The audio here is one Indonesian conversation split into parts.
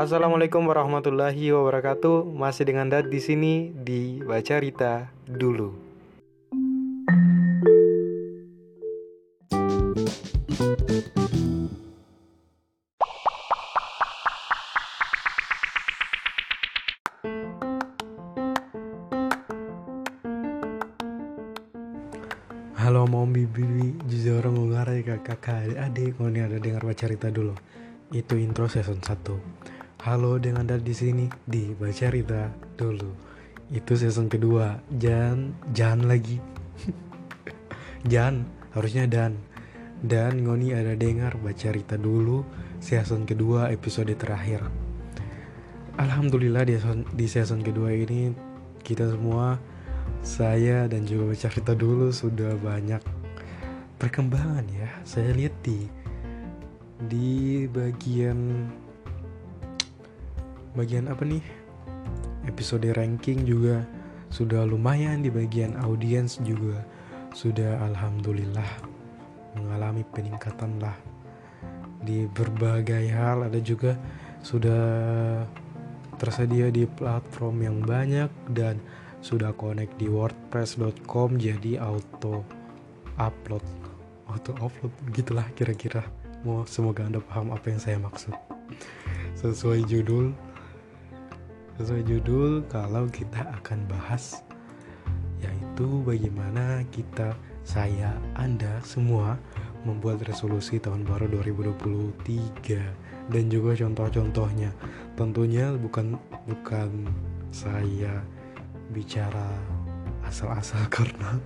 Assalamualaikum warahmatullahi wabarakatuh. Masih dengan Dad di sini di Baca Rita dulu. Halo mom bibi juga orang ngare kakak adik mau nih ada dengar baca cerita dulu itu intro season 1 Halo dengan Dad di sini di baca cerita dulu itu season kedua. Jan Jan lagi. Jan harusnya Dan. Dan Ngoni ada dengar baca cerita dulu season kedua episode terakhir. Alhamdulillah di season, di season kedua ini kita semua saya dan juga cerita dulu sudah banyak perkembangan ya. Saya lihat di di bagian bagian apa nih? Episode ranking juga sudah lumayan di bagian audiens juga. Sudah alhamdulillah mengalami peningkatan lah. Di berbagai hal ada juga sudah tersedia di platform yang banyak dan sudah connect di wordpress.com jadi auto upload. Auto upload gitulah kira-kira. Mau semoga anda paham apa yang saya maksud. Sesuai judul sesuai judul kalau kita akan bahas yaitu bagaimana kita saya anda semua membuat resolusi tahun baru 2023 dan juga contoh-contohnya. Tentunya bukan bukan saya bicara asal-asal karena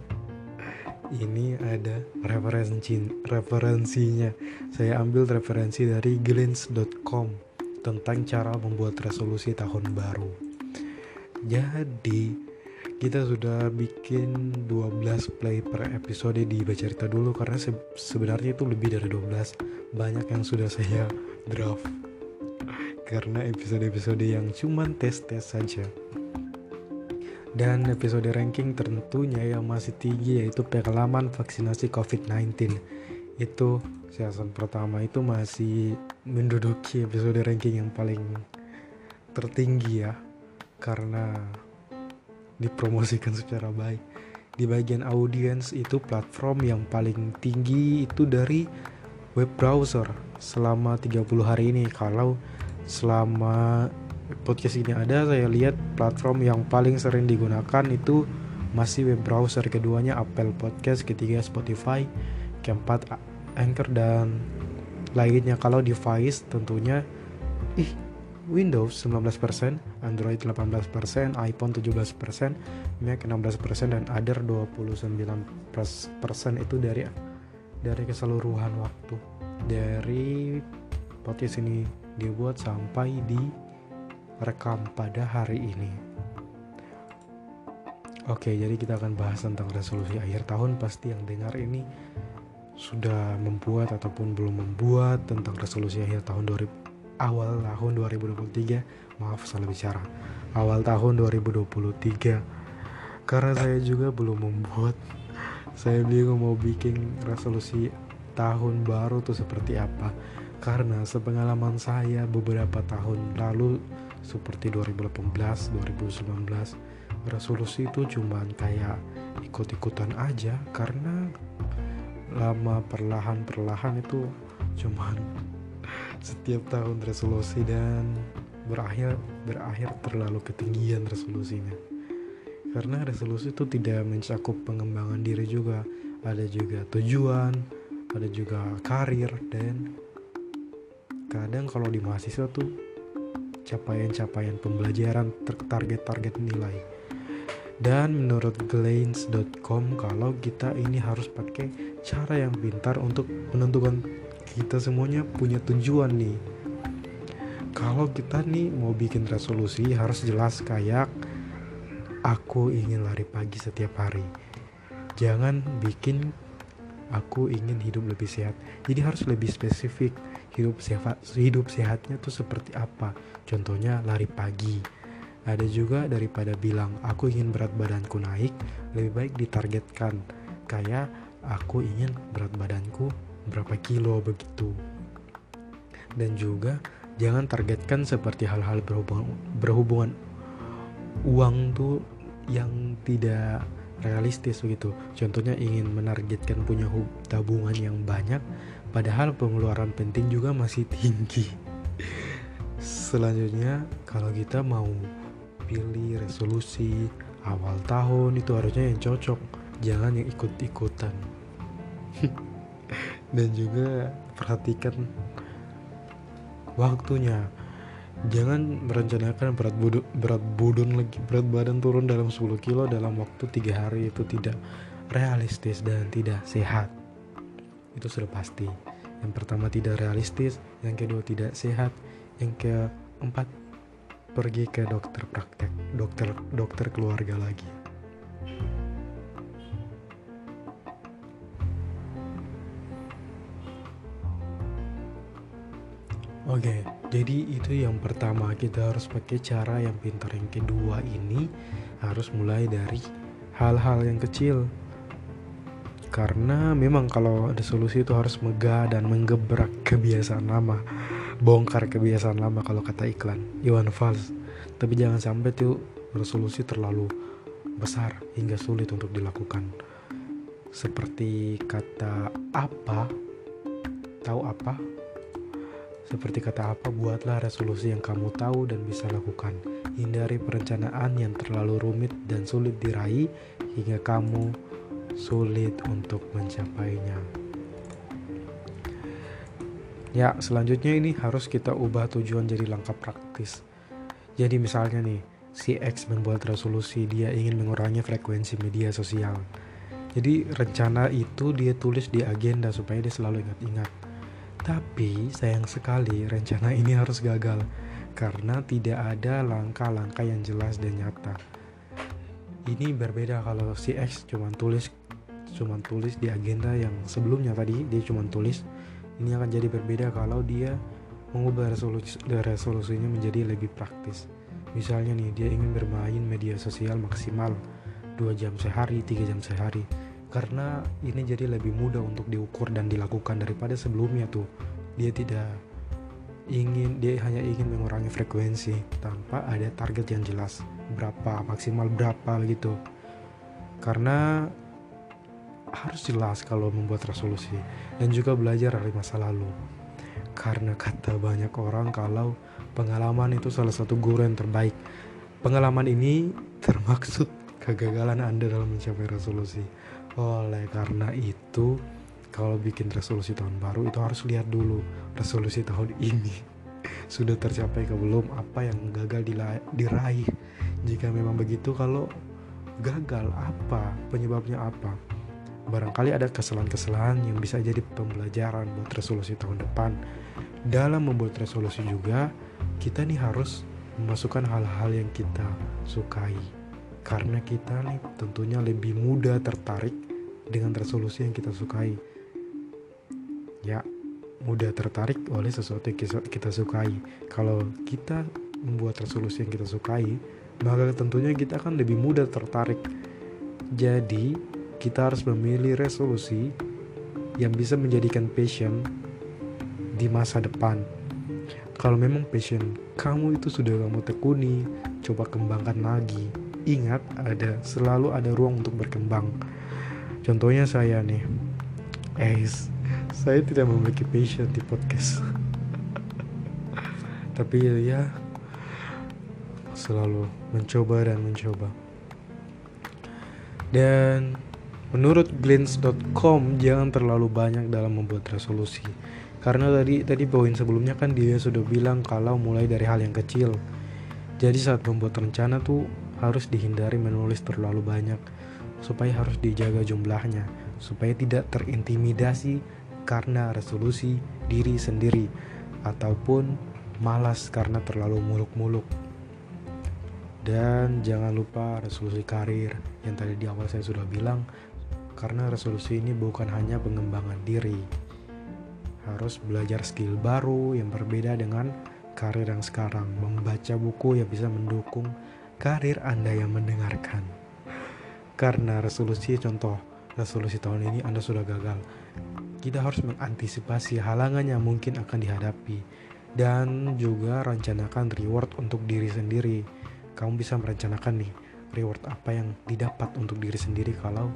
ini ada referensi referensinya. Saya ambil referensi dari glance.com tentang cara membuat resolusi tahun baru. Jadi kita sudah bikin 12 play per episode di baca cerita dulu karena se sebenarnya itu lebih dari 12 banyak yang sudah saya draft. Karena episode-episode yang cuman tes-tes saja. Dan episode ranking tentunya yang masih tinggi yaitu pengalaman vaksinasi COVID-19 itu season pertama itu masih menduduki episode ranking yang paling tertinggi ya. Karena dipromosikan secara baik. Di bagian audiens itu platform yang paling tinggi itu dari web browser selama 30 hari ini. Kalau selama podcast ini ada saya lihat platform yang paling sering digunakan itu masih web browser. Keduanya Apple Podcast ketiga Spotify keempat Anchor dan lainnya kalau device tentunya ih Windows 19%, Android 18%, iPhone 17%, Mac 16% dan other 29% itu dari dari keseluruhan waktu dari podcast ini dibuat sampai di rekam pada hari ini. Oke, jadi kita akan bahas tentang resolusi akhir tahun. Pasti yang dengar ini sudah membuat ataupun belum membuat tentang resolusi akhir tahun 2000 awal tahun 2023. Maaf salah bicara. Awal tahun 2023. Karena saya juga belum membuat. Saya bingung mau bikin resolusi tahun baru tuh seperti apa. Karena sepengalaman saya beberapa tahun lalu seperti 2018, 2019 resolusi itu cuman kayak ikut-ikutan aja karena lama perlahan-perlahan itu cuman setiap tahun resolusi dan berakhir berakhir terlalu ketinggian resolusinya. Karena resolusi itu tidak mencakup pengembangan diri juga. Ada juga tujuan ada juga karir dan kadang kalau di mahasiswa tuh capaian-capaian pembelajaran target-target nilai dan menurut Glains.com kalau kita ini harus pakai cara yang pintar untuk menentukan kita semuanya punya tujuan nih. Kalau kita nih mau bikin resolusi harus jelas kayak aku ingin lari pagi setiap hari. Jangan bikin aku ingin hidup lebih sehat. Jadi harus lebih spesifik hidup sehat hidup sehatnya tuh seperti apa. Contohnya lari pagi ada juga daripada bilang aku ingin berat badanku naik lebih baik ditargetkan kayak aku ingin berat badanku berapa kilo begitu dan juga jangan targetkan seperti hal-hal berhubungan berhubungan uang tuh yang tidak realistis begitu. Contohnya ingin menargetkan punya tabungan yang banyak padahal pengeluaran penting juga masih tinggi. Selanjutnya kalau kita mau pilih resolusi awal tahun itu harusnya yang cocok, jangan yang ikut-ikutan. Dan juga perhatikan waktunya. Jangan merencanakan berat budu, berat budun lagi berat badan turun dalam 10 kilo dalam waktu tiga hari itu tidak realistis dan tidak sehat. Itu sudah pasti. Yang pertama tidak realistis yang kedua tidak sehat yang keempat pergi ke dokter praktek dokter dokter keluarga lagi Oke, jadi itu yang pertama kita harus pakai cara yang pintar. Yang kedua ini harus mulai dari hal-hal yang kecil. Karena memang kalau ada solusi itu harus megah dan menggebrak kebiasaan lama. Bongkar kebiasaan lama kalau kata iklan Iwan Fals. Tapi jangan sampai tuh resolusi terlalu besar hingga sulit untuk dilakukan. Seperti kata apa? Tahu apa? Seperti kata apa, buatlah resolusi yang kamu tahu dan bisa lakukan. Hindari perencanaan yang terlalu rumit dan sulit diraih hingga kamu sulit untuk mencapainya. Ya, selanjutnya ini harus kita ubah tujuan jadi langkah praktis. Jadi misalnya nih, si X membuat resolusi dia ingin mengurangi frekuensi media sosial. Jadi rencana itu dia tulis di agenda supaya dia selalu ingat-ingat tapi sayang sekali rencana ini harus gagal karena tidak ada langkah-langkah yang jelas dan nyata. Ini berbeda kalau si X cuma tulis cuma tulis di agenda yang sebelumnya tadi dia cuma tulis. Ini akan jadi berbeda kalau dia mengubah resolusi resolusinya menjadi lebih praktis. Misalnya nih dia ingin bermain media sosial maksimal 2 jam sehari, 3 jam sehari. Karena ini jadi lebih mudah untuk diukur dan dilakukan daripada sebelumnya tuh. Dia tidak ingin dia hanya ingin mengurangi frekuensi tanpa ada target yang jelas. Berapa maksimal berapa gitu. Karena harus jelas kalau membuat resolusi dan juga belajar dari masa lalu. Karena kata banyak orang kalau pengalaman itu salah satu guru yang terbaik. Pengalaman ini termaksud kegagalan Anda dalam mencapai resolusi. Oleh karena itu, kalau bikin resolusi tahun baru itu harus lihat dulu resolusi tahun ini. Sudah tercapai ke belum? Apa yang gagal diraih. Jika memang begitu, kalau gagal apa penyebabnya apa? Barangkali ada kesalahan-kesalahan yang bisa jadi pembelajaran buat resolusi tahun depan. Dalam membuat resolusi juga, kita nih harus memasukkan hal-hal yang kita sukai. Karena kita nih tentunya lebih mudah tertarik dengan resolusi yang kita sukai. Ya mudah tertarik oleh sesuatu yang kita sukai. Kalau kita membuat resolusi yang kita sukai maka tentunya kita akan lebih mudah tertarik. Jadi kita harus memilih resolusi yang bisa menjadikan passion di masa depan. Kalau memang passion kamu itu sudah kamu tekuni coba kembangkan lagi. Ingat ada selalu ada ruang untuk berkembang. Contohnya saya nih. Eh saya tidak memiliki passion di podcast. Tapi ya selalu mencoba dan mencoba. Dan menurut glens.com jangan terlalu banyak dalam membuat resolusi. Karena tadi tadi poin sebelumnya kan dia sudah bilang kalau mulai dari hal yang kecil. Jadi saat membuat rencana tuh harus dihindari menulis terlalu banyak supaya harus dijaga jumlahnya supaya tidak terintimidasi karena resolusi diri sendiri ataupun malas karena terlalu muluk-muluk. Dan jangan lupa resolusi karir. Yang tadi di awal saya sudah bilang karena resolusi ini bukan hanya pengembangan diri harus belajar skill baru yang berbeda dengan karir yang sekarang membaca buku yang bisa mendukung karir Anda yang mendengarkan. Karena resolusi contoh, resolusi tahun ini Anda sudah gagal. Kita harus mengantisipasi halangan yang mungkin akan dihadapi dan juga rencanakan reward untuk diri sendiri kamu bisa merencanakan nih reward apa yang didapat untuk diri sendiri kalau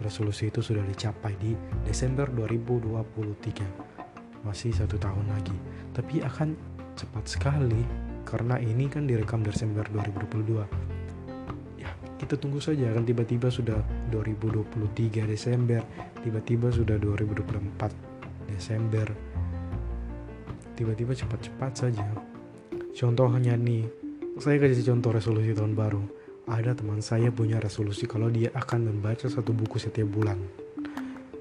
resolusi itu sudah dicapai di Desember 2023 masih satu tahun lagi. Tapi akan cepat sekali karena ini kan direkam Desember 2022 ya kita tunggu saja. Kan tiba-tiba sudah 2023 Desember tiba-tiba sudah 2024 Desember. Tiba-tiba cepat-cepat saja. Contohnya nih saya kasih contoh resolusi tahun baru ada teman saya punya resolusi kalau dia akan membaca satu buku setiap bulan.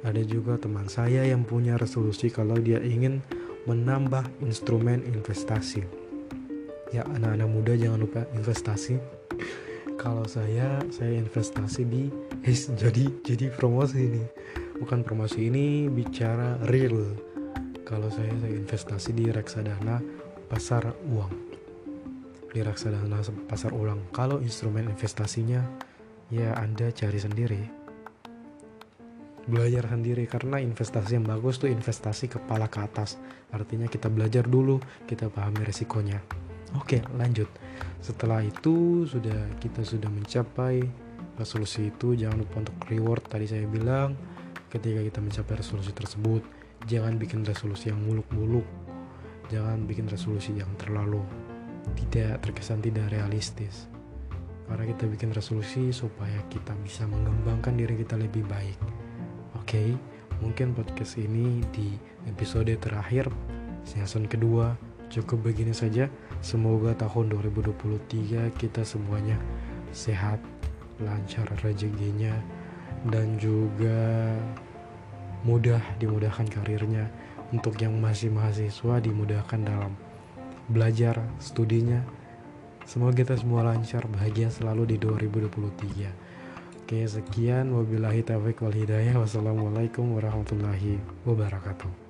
Ada juga teman saya yang punya resolusi kalau dia ingin menambah instrumen investasi. Ya anak-anak muda jangan lupa investasi. kalau saya saya investasi di eh, jadi jadi promosi ini. Bukan promosi ini bicara real. Kalau saya saya investasi di reksadana pasar uang di reksadana pasar ulang. Kalau instrumen investasinya, ya Anda cari sendiri. Belajar sendiri karena investasi yang bagus tuh investasi kepala ke atas. Artinya kita belajar dulu, kita pahami resikonya. Oke, lanjut. Setelah itu sudah kita sudah mencapai resolusi itu, jangan lupa untuk reward tadi saya bilang ketika kita mencapai resolusi tersebut, jangan bikin resolusi yang muluk-muluk. Jangan bikin resolusi yang terlalu tidak terkesan tidak realistis. Karena kita bikin resolusi supaya kita bisa mengembangkan diri kita lebih baik. Oke okay, mungkin podcast ini di episode terakhir season kedua cukup begini saja. Semoga tahun 2023 kita semuanya sehat lancar rezekinya dan juga mudah dimudahkan karirnya. Untuk yang masih mahasiswa dimudahkan dalam belajar studinya. Semoga kita semua lancar bahagia selalu di 2023 oke sekian. Wabillahi taufiq wal hidayah. Wassalamualaikum warahmatullahi wabarakatuh